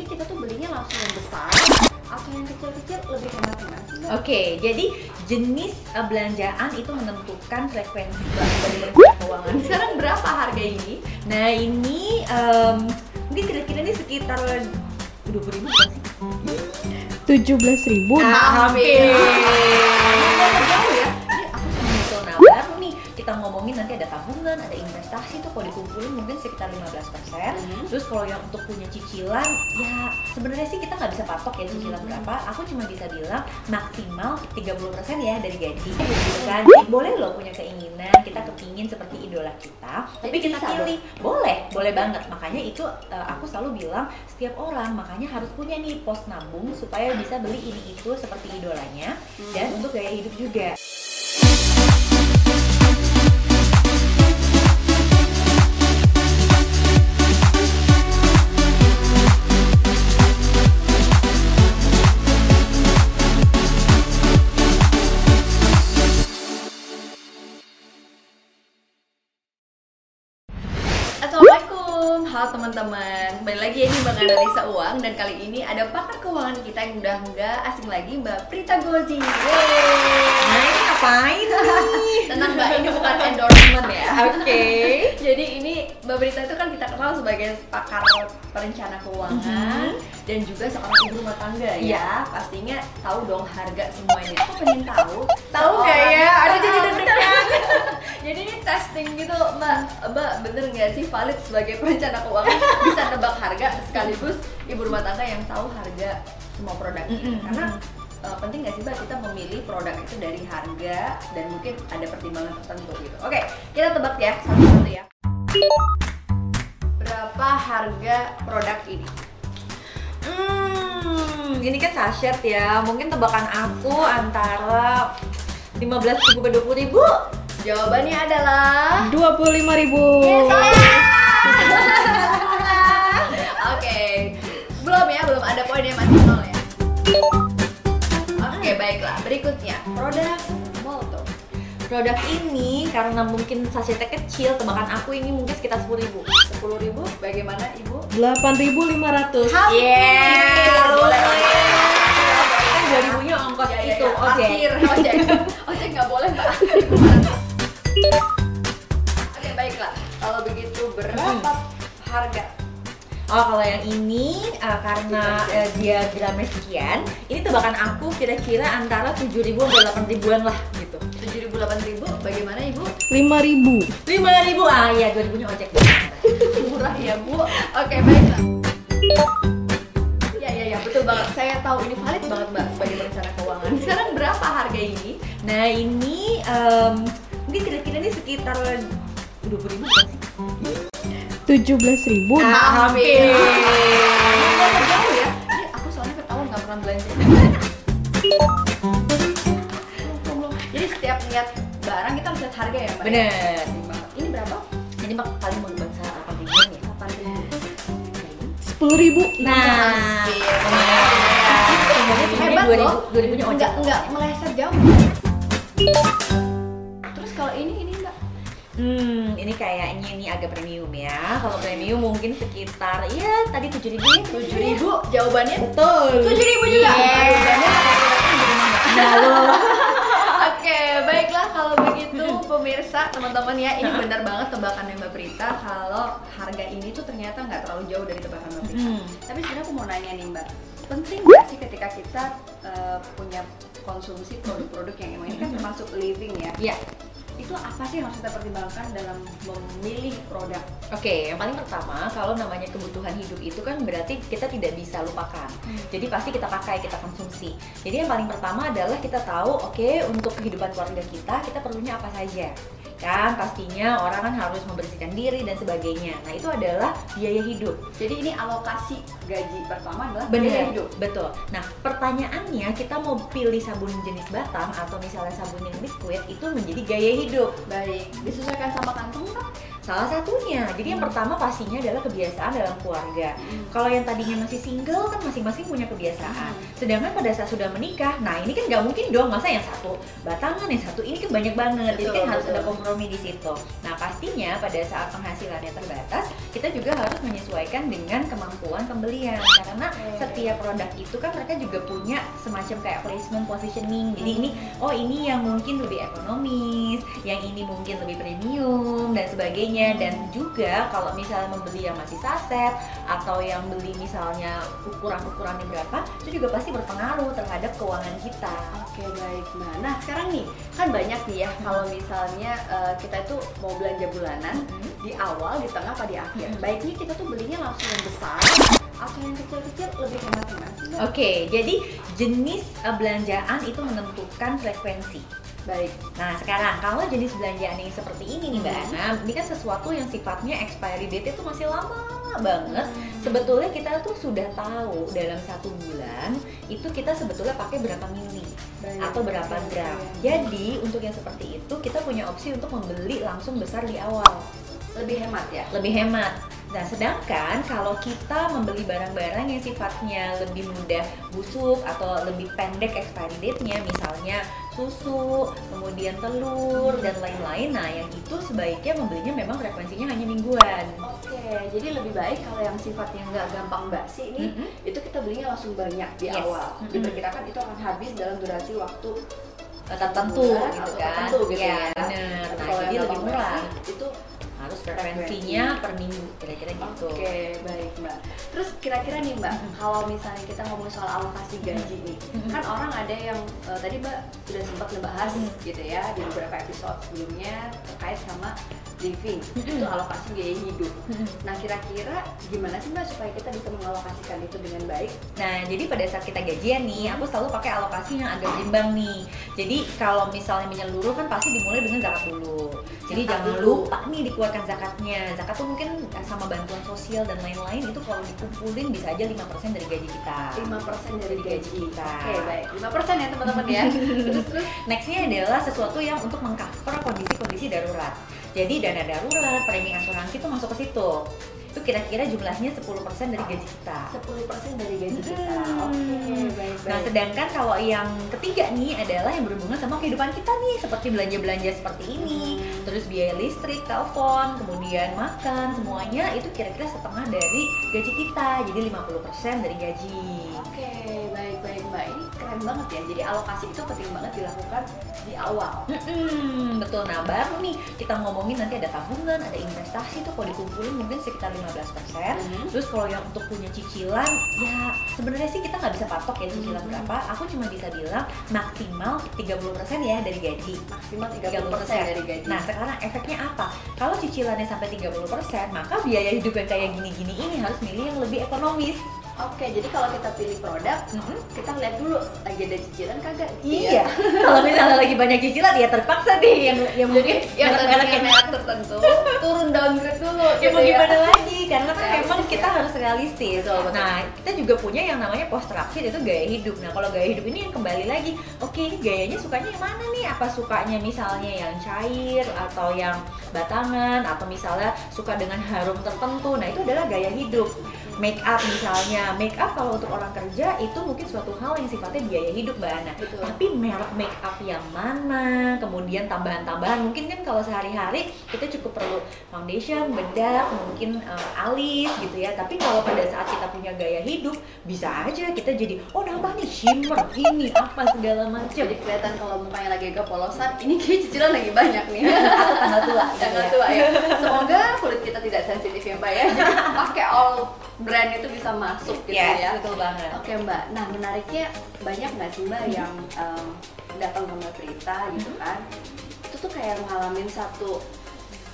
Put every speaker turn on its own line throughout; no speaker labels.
Ini kita tuh belinya langsung yang besar atau yang kecil-kecil lebih hemat sih Mbak?
Oke, jadi jenis uh, belanjaan itu menentukan frekuensi belanja keuangan. Sekarang berapa harga ini? Nah ini em, mungkin kira-kira ini sekitar dua puluh ribu sih?
Tujuh belas ribu.
hampir. Nggak kita ngomongin nanti ada tabungan, ada investasi tuh kalau dikumpulin mungkin sekitar 15%
Mhm.
Terus kalau yang untuk punya cicilan, ya sebenarnya sih kita nggak bisa patok ya cicilan
Mhm.
berapa. Aku cuma bisa bilang maksimal 30% ya dari gaji. Gitu kan. Jadi boleh loh punya keinginan, kita kepingin seperti idola kita, tapi kita pilih. Boleh, boleh banget. Makanya itu eh, aku selalu bilang setiap orang makanya harus punya nih pos nabung supaya bisa beli ini itu seperti idolanya dan untuk gaya hidup juga.
Assalamualaikum, halo teman-teman Kembali lagi ya ini Mbak Analisa Uang Dan kali ini ada pakar keuangan kita yang udah nggak asing lagi Mbak Prita Gozi Yeay.
Nah, ini ngapain nih?
Tenang Mbak, ini bukan endorsement ya
Oke.
Jadi ini Mbak Prita itu kan kita kenal sebagai pakar perencana keuangan Dan juga seorang ibu rumah tangga ya
Iya.
Pastinya tahu dong harga semuanya Aku pengen tahu
Tahu nggak ya? Aduh, jadi
Ah,
deg-degan.
bener. Jadi ini testing gitu Mbak Mbak bener nggak sih valid sebagai perencana keuangan Bisa nebak harga sekaligus ibu rumah tangga yang tahu harga semua produk
Mm-mm,
Karena eh, penting nggak sih Mbak kita memilih produk itu dari harga dan mungkin ada pertimbangan tertentu gitu Oke kita tebak ya satu-satu ya Berapa harga produk ini?
Hmm, ini kan sachet ya. Mungkin tebakan aku antara 15 ribu ke 20 ribu.
Jawabannya adalah
Dua puluh lima ribu.
Oke, belum ya, belum ada poinnya masih nol ya. Oke, baiklah. Berikutnya, produk Molto.
Produk ini karena mungkin sachetnya kecil, tebakan aku ini mungkin sekitar 10 ribu.
10.000 ribu, bagaimana ibu?
Delapan ribu lima ratus.
Yeah,
boleh.
2 ribunya ongkos
Ya, ya,
itu,
ya.
ojek.
Parkir, ojek. Ojek nggak boleh mbak.
Oh kalau yang ini uh, karena uh, dia gramnya sekian, ini tebakan aku kira-kira antara 7 ribu sampai 8 ribuan lah gitu.
7.000 8.000 bagaimana ibu?
Lima ribu.
5 ribu, ah iya 2 ribunya ojek.
Murah ya bu. Oke, baiklah. Ya ya ya betul banget. Saya tahu ini valid banget mbak sebagai perencana keuangan. Sekarang berapa harga ini?
Nah ini em, mungkin kira-kira ini sekitar 20 ribu kan sih?
Tujuh belas ribu.
Hampir. Nggak jauh ya. Ini aku soalnya ketahuan nggak pernah belanja. Jadi setiap lihat barang kita harus lihat harga ya mbak?
Bener.
Ini berapa?
Ini mak paling membangsa 8 ribuan ya?
8.000.
Sepuluh ribu.
Nah,
Hampir.
sebenarnya
Hebat
2 ribu,
loh.
2 ribunya ojek.
Enggak, enggak meleset jauh.
Kayaknya ini agak premium ya. Kalau premium mungkin sekitar ya tadi 7 ribu ya.
7 ribu jawabannya
Betul.
7 ribu juga.
Yeah.
Jawabannya?
Nah, lo.
Oke, baiklah kalau begitu pemirsa teman-teman ya ini benar banget tebakannya Mbak Prita kalau harga ini tuh ternyata nggak terlalu jauh dari tebakan Mbak Prita.
Hmm.
Tapi sebenarnya aku mau nanya nih Mbak, penting nggak sih ketika kita eh, punya konsumsi produk-produk yang emang ini kan termasuk living ya?
Ya,
Itu apa sih yang harus kita pertimbangkan dalam memilih produk?
Oke, yang paling pertama kalau namanya kebutuhan hidup itu kan berarti kita tidak bisa lupakan. Jadi pasti kita pakai, kita konsumsi. Jadi yang paling pertama adalah kita tahu, oke untuk kehidupan keluarga kita kita perlunya apa saja. Kan pastinya orang kan harus membersihkan diri dan sebagainya. Nah itu adalah biaya hidup.
Jadi ini alokasi gaji pertama adalah biaya
Benar,
hidup.
betul. Nah, pertanyaannya kita mau pilih sabun jenis batang atau misalnya sabun yang liquid itu menjadi gaya hidup.
Baik, disesuaikan sama kantong kan?
Salah satunya. Jadi yang pertama pastinya adalah kebiasaan dalam keluarga. Kalau yang tadinya masih single kan masing-masing punya kebiasaan.
Hmm.
Sedangkan pada saat sudah menikah, nah ini kan nggak mungkin dong masa yang satu batangan, yang satu ini kan banyak banget. Jadi
Betul,
kan harus
betul.
ada kompromi di situ. Nah pastinya pada saat penghasilannya terbatas, kita juga harus menyesuaikan dengan kemampuan pembelian. karena
Oke.
setiap produk itu kan mereka juga punya semacam kayak placement positioning jadi ini oh ini yang mungkin lebih ekonomis yang ini mungkin lebih premium dan sebagainya dan juga kalau misalnya membeli yang masih saset atau yang beli misalnya ukuran-ukurannya berapa itu juga pasti berpengaruh terhadap keuangan kita
Oke baik mbak. Nah sekarang nih kan banyak nih ya kalau misalnya eh, kita itu mau belanja bulanan di awal, di tengah, apa di akhir.
Hmm.
Baiknya kita tuh belinya langsung yang besar atau yang kecil-kecil lebih hemat?
Oke, jadi jenis eh, belanjaan itu menentukan frekuensi.
Baik.
Nah sekarang kalau jenis belanjaan yang seperti ini nih Mbak
Hmm.
Ana, ini kan sesuatu yang sifatnya expiry date itu masih lama banget.
Hmm.
Sebetulnya kita tuh sudah tahu dalam satu bulan itu kita sebetulnya pakai berapa mili
Baik.
atau berapa
Oke,
gram.
oke.
Jadi untuk yang seperti itu kita punya opsi untuk membeli langsung besar di awal,
lebih hemat ya.
lebih hemat. Nah, sedangkan kalau kita membeli barang-barang yang sifatnya lebih mudah busuk atau lebih pendek expiry date-nya, misalnya susu, kemudian telur dan lain-lain. Nah, yang itu sebaiknya membelinya memang frekuensinya hanya mingguan.
Oke, jadi lebih baik kalau yang sifatnya nggak gampang basi ini
Mm-mm.
itu kita belinya langsung banyak di
Yes.
awal.
Mm-mm.
Diperkirakan itu akan habis dalam durasi waktu
tertentu gitu kan.
tertentu gitu
ya,
ya. Tapi
Nah, jadi lebih murah.
basi,
frekuensinya per minggu kira-kira gitu.
Oke, baik Mbak. Terus kira-kira nih Mbak, kalau misalnya kita ngomong soal alokasi gaji nih,
Mhm.
kan orang ada yang eh, tadi Mbak sudah sempat ngebahas
Mhm.
gitu ya di beberapa episode sebelumnya terkait sama living, itu alokasi gaya hidup. Nah kira-kira gimana sih Mbak supaya kita bisa mengalokasikan itu dengan baik?
Nah, jadi pada saat kita gajian nih, aku selalu pakai alokasi yang agak berimbang nih. Jadi kalau misalnya menyeluruh kan pasti dimulai dengan zakat dulu. Jadi
Zakat
jangan
dulu.
lupa nih dikeluarkan zakatnya. Zakat tuh mungkin sama bantuan sosial dan lain-lain itu kalau dikumpulin bisa aja 5% dari gaji kita.
5% dari
Dari gaji
gaji
kita.
Oke, baik. 5% ya teman-teman ya. terus terus
Nextnya adalah sesuatu yang untuk mengcover kondisi-kondisi darurat. Jadi dana darurat, premi asuransi itu masuk ke situ. Itu kira-kira jumlahnya 10% dari gaji kita.
10% dari gaji kita.
Hmm.
Oke, baik.
Nah, sedangkan kalau yang ketiga nih adalah yang berhubungan sama kehidupan kita nih, seperti belanja-belanja seperti ini,
Hmm.
terus biaya listrik, telepon, kemudian makan, semuanya itu kira-kira setengah dari gaji kita, jadi 50% dari gaji.
Keren banget ya. Jadi alokasi itu penting banget dilakukan di awal.
Mm-mm, betul. Nah, baru nih kita ngomongin nanti ada tabungan, ada investasi tuh kalau dikumpulin mungkin sekitar 15%.
Mhm.
Terus kalau yang untuk punya cicilan, ya sebenarnya sih kita nggak bisa patok ya cicilan
Mhm.
berapa. Aku cuma bisa bilang maksimal 30% ya dari gaji.
Maksimal 30% dari gaji.
Nah sekarang efeknya apa? Kalau cicilannya sampai 30% maka biaya hidup yang kayak gini-gini ini harus milih yang lebih ekonomis
Oke, jadi kalau kita pilih produk,
Mm-mm.
kita lihat dulu lagi ada cicilan kagak. gitu
Iya, kalau misalnya lagi banyak cicilan ya terpaksa deh yang yang mungkin
Yang
yang
merek tertentu turun downgrade dulu.
ya
gitu
mau gimana lagi karena kan
Realistis
memang
ya.
kita harus realistis.
Betul, betul.
Nah kita juga punya yang namanya post structure itu gaya hidup. Nah kalau gaya hidup ini yang kembali lagi, oke ini gayanya sukanya yang mana nih? Apa sukanya misalnya yang cair atau yang batangan atau misalnya suka dengan harum tertentu? Nah itu adalah gaya hidup. Make up misalnya, make up kalau untuk orang kerja itu mungkin suatu hal yang sifatnya biaya hidup mbak Ana.
Betul.
Tapi merek make up yang mana, kemudian tambahan-tambahan mungkin kan kalau sehari-hari kita cukup perlu foundation, bedak, mungkin eh, alis gitu ya. Tapi kalau pada saat kita punya gaya hidup, bisa aja kita jadi oh nambah nih shimmer ini apa segala macam.
Jadi kelihatan kalau mukanya lagi agak polosan, ini kayak cicilan lagi banyak nih.
Atau tanggal tua. gitu
Tanggal
ya.
tua ya. Semoga kulit kita tidak sensitif ya Mbak ya. Jadi pakai all brand itu bisa masuk gitu
Yes,
ya.
betul banget.
Oke Mbak, nah menariknya banyak nggak sih Mbak yang em, datang ke Mbak Prita gitu
Mhm.
kan? Itu tuh kayak ngalamin satu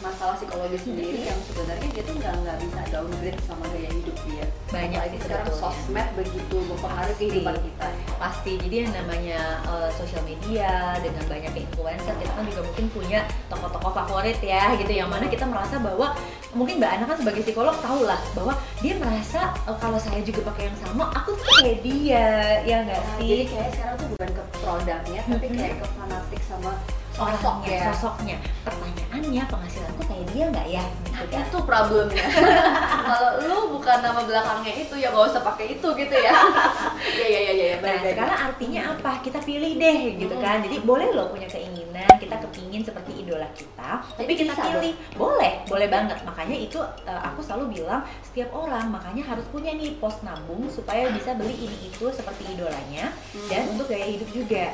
masalah psikologis sendiri yang sebenarnya dia tuh nggak nggak bisa downgrade sama gaya hidup dia.
Banyak
Apalagi
sih
sekarang sosmed begitu mempengaruhi kehidupan kita.
pasti. Jadi yang namanya eh, sosial media dengan banyak influencer kita kan juga mungkin punya tokoh-tokoh favorit ya gitu. Yang mana kita merasa bahwa mungkin mbak Ana kan sebagai psikolog tahu lah bahwa dia merasa eh, kalau saya juga pakai yang sama aku tuh kayak dia ya nggak
Nah,
sih?
jadi kayak sekarang tuh bukan ke produknya tapi kayak ke fanatik sama sosok
orangnya
ya
sosoknya pertanyaannya penghasilanku kayak dia nggak ya gitu kan
itu problemnya kalau lu bukan nama belakangnya itu ya gak usah pakai itu gitu ya ya ya ya ya, ya.
Nah, sekarang artinya apa? Kita pilih deh gitu
Hmm.
kan. Jadi boleh loh punya keinginan, kita kepingin seperti idola kita, tapi
Jadi
kita
bisa
pilih. Boleh, boleh banget. Makanya itu uh, aku selalu bilang setiap orang makanya harus punya nih pos nabung supaya bisa beli ini itu seperti idolanya
Hmm.
dan untuk gaya hidup juga.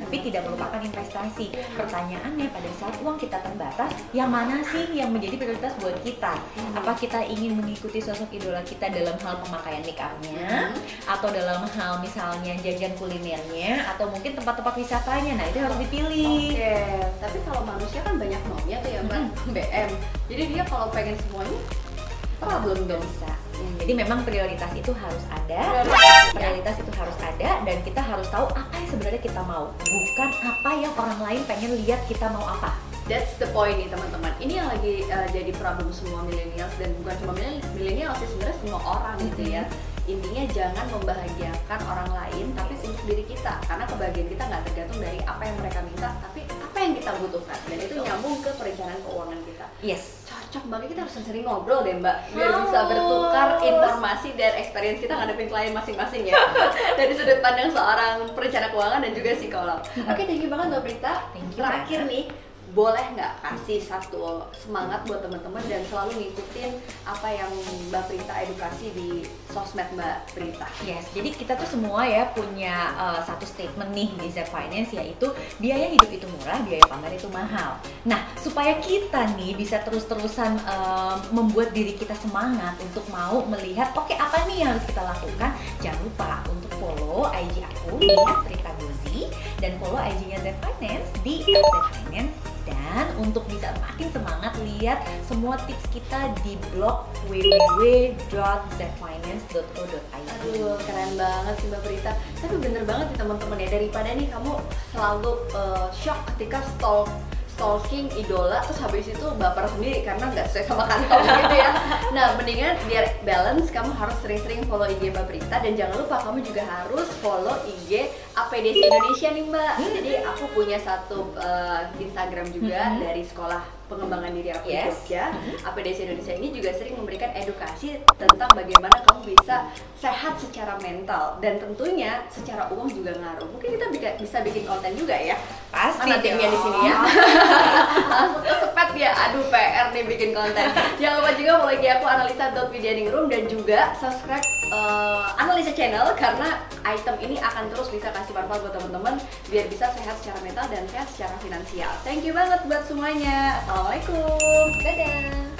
Tapi tidak melupakan investasi. Pertanyaannya pada saat uang kita terbatas, yang mana sih yang menjadi prioritas buat kita?
Hmm.
Apa kita ingin mengikuti sosok idola kita dalam hal pemakaian make upnya, atau dalam hal misalnya jajan kulinernya, atau mungkin tempat-tempat wisatanya? Nah itu harus dipilih.
Oke, tapi kalau manusia kan banyak maunya tuh ya mbak BM. Jadi dia kalau pengen semuanya problem
nggak
dong.
bisa. Jadi memang prioritas itu harus ada,
Prioritas.
itu harus ada, dan kita harus tahu apa yang sebenarnya kita mau, bukan apa yang orang lain pengen lihat kita mau apa.
That's the point nih teman-teman. Ini yang lagi uh, jadi problem semua millennials dan bukan cuma millennials sih sebenarnya semua orang gitu ya. Intinya jangan membahagiakan orang lain tapi untuk diri kita karena kebahagiaan kita nggak tergantung dari apa yang mereka minta tapi apa yang kita butuhkan dan itu nyambung ke perencanaan keuangan kita.
Yes.
Cocok banget kita harus sering ngobrol deh mbak biar bisa
Harus.
bertukar informasi dan experience kita ngadepin klien masing-masing ya dari sudut pandang seorang perencana keuangan dan juga psikolog. Oke, thank you banget mbak Prita.
Thank you,
Terakhir nih, boleh nggak kasih satu semangat buat teman-teman dan selalu ngikutin apa yang Mbak Prita edukasi di sosmed Mbak Prita.
Yes, jadi kita tuh semua ya punya uh, satu statement nih di Z Finance yaitu biaya hidup itu murah, biaya pamer itu mahal. Nah, supaya kita nih bisa terus-terusan uh, membuat diri kita semangat untuk mau melihat oke apa nih yang harus kita lakukan, jangan lupa untuk follow IG aku di @pritagozi dan follow IG-nya Z Finance di @zfinance dan untuk bisa makin semangat lihat semua tips kita di blog www.zfinance.co.id.
Aduh, keren banget sih Mbak Prita. Tapi bener banget nih teman-teman ya daripada nih kamu selalu uh, shock ketika stalk stalking idola terus habis itu baper sendiri karena nggak sesuai sama kantong gitu ya. Nah, mendingan biar balance kamu harus sering-sering follow IG Mbak Prita dan jangan lupa kamu juga harus follow IG APDC Indonesia nih Mbak. Jadi aku punya satu uh, Instagram juga
Mhm.
dari sekolah pengembangan diri aku di
Yes.
Jogja. APDC Indonesia ini juga sering memberikan edukasi tentang bagaimana kamu bisa sehat secara mental dan tentunya secara uang juga ngaruh. Mungkin kita bisa, bisa bikin konten juga ya.
Pasti
Mana timnya di sini ya. Langsung kesepet ya. Aduh PR nih bikin konten. Jangan lupa juga follow IG aku analisa.widianingrum dan juga subscribe eh, analisa channel karena item ini akan terus bisa kasih manfaat buat teman-teman biar bisa sehat secara mental dan sehat secara finansial. Thank you banget buat semuanya. Assalamualaikum. Dadah.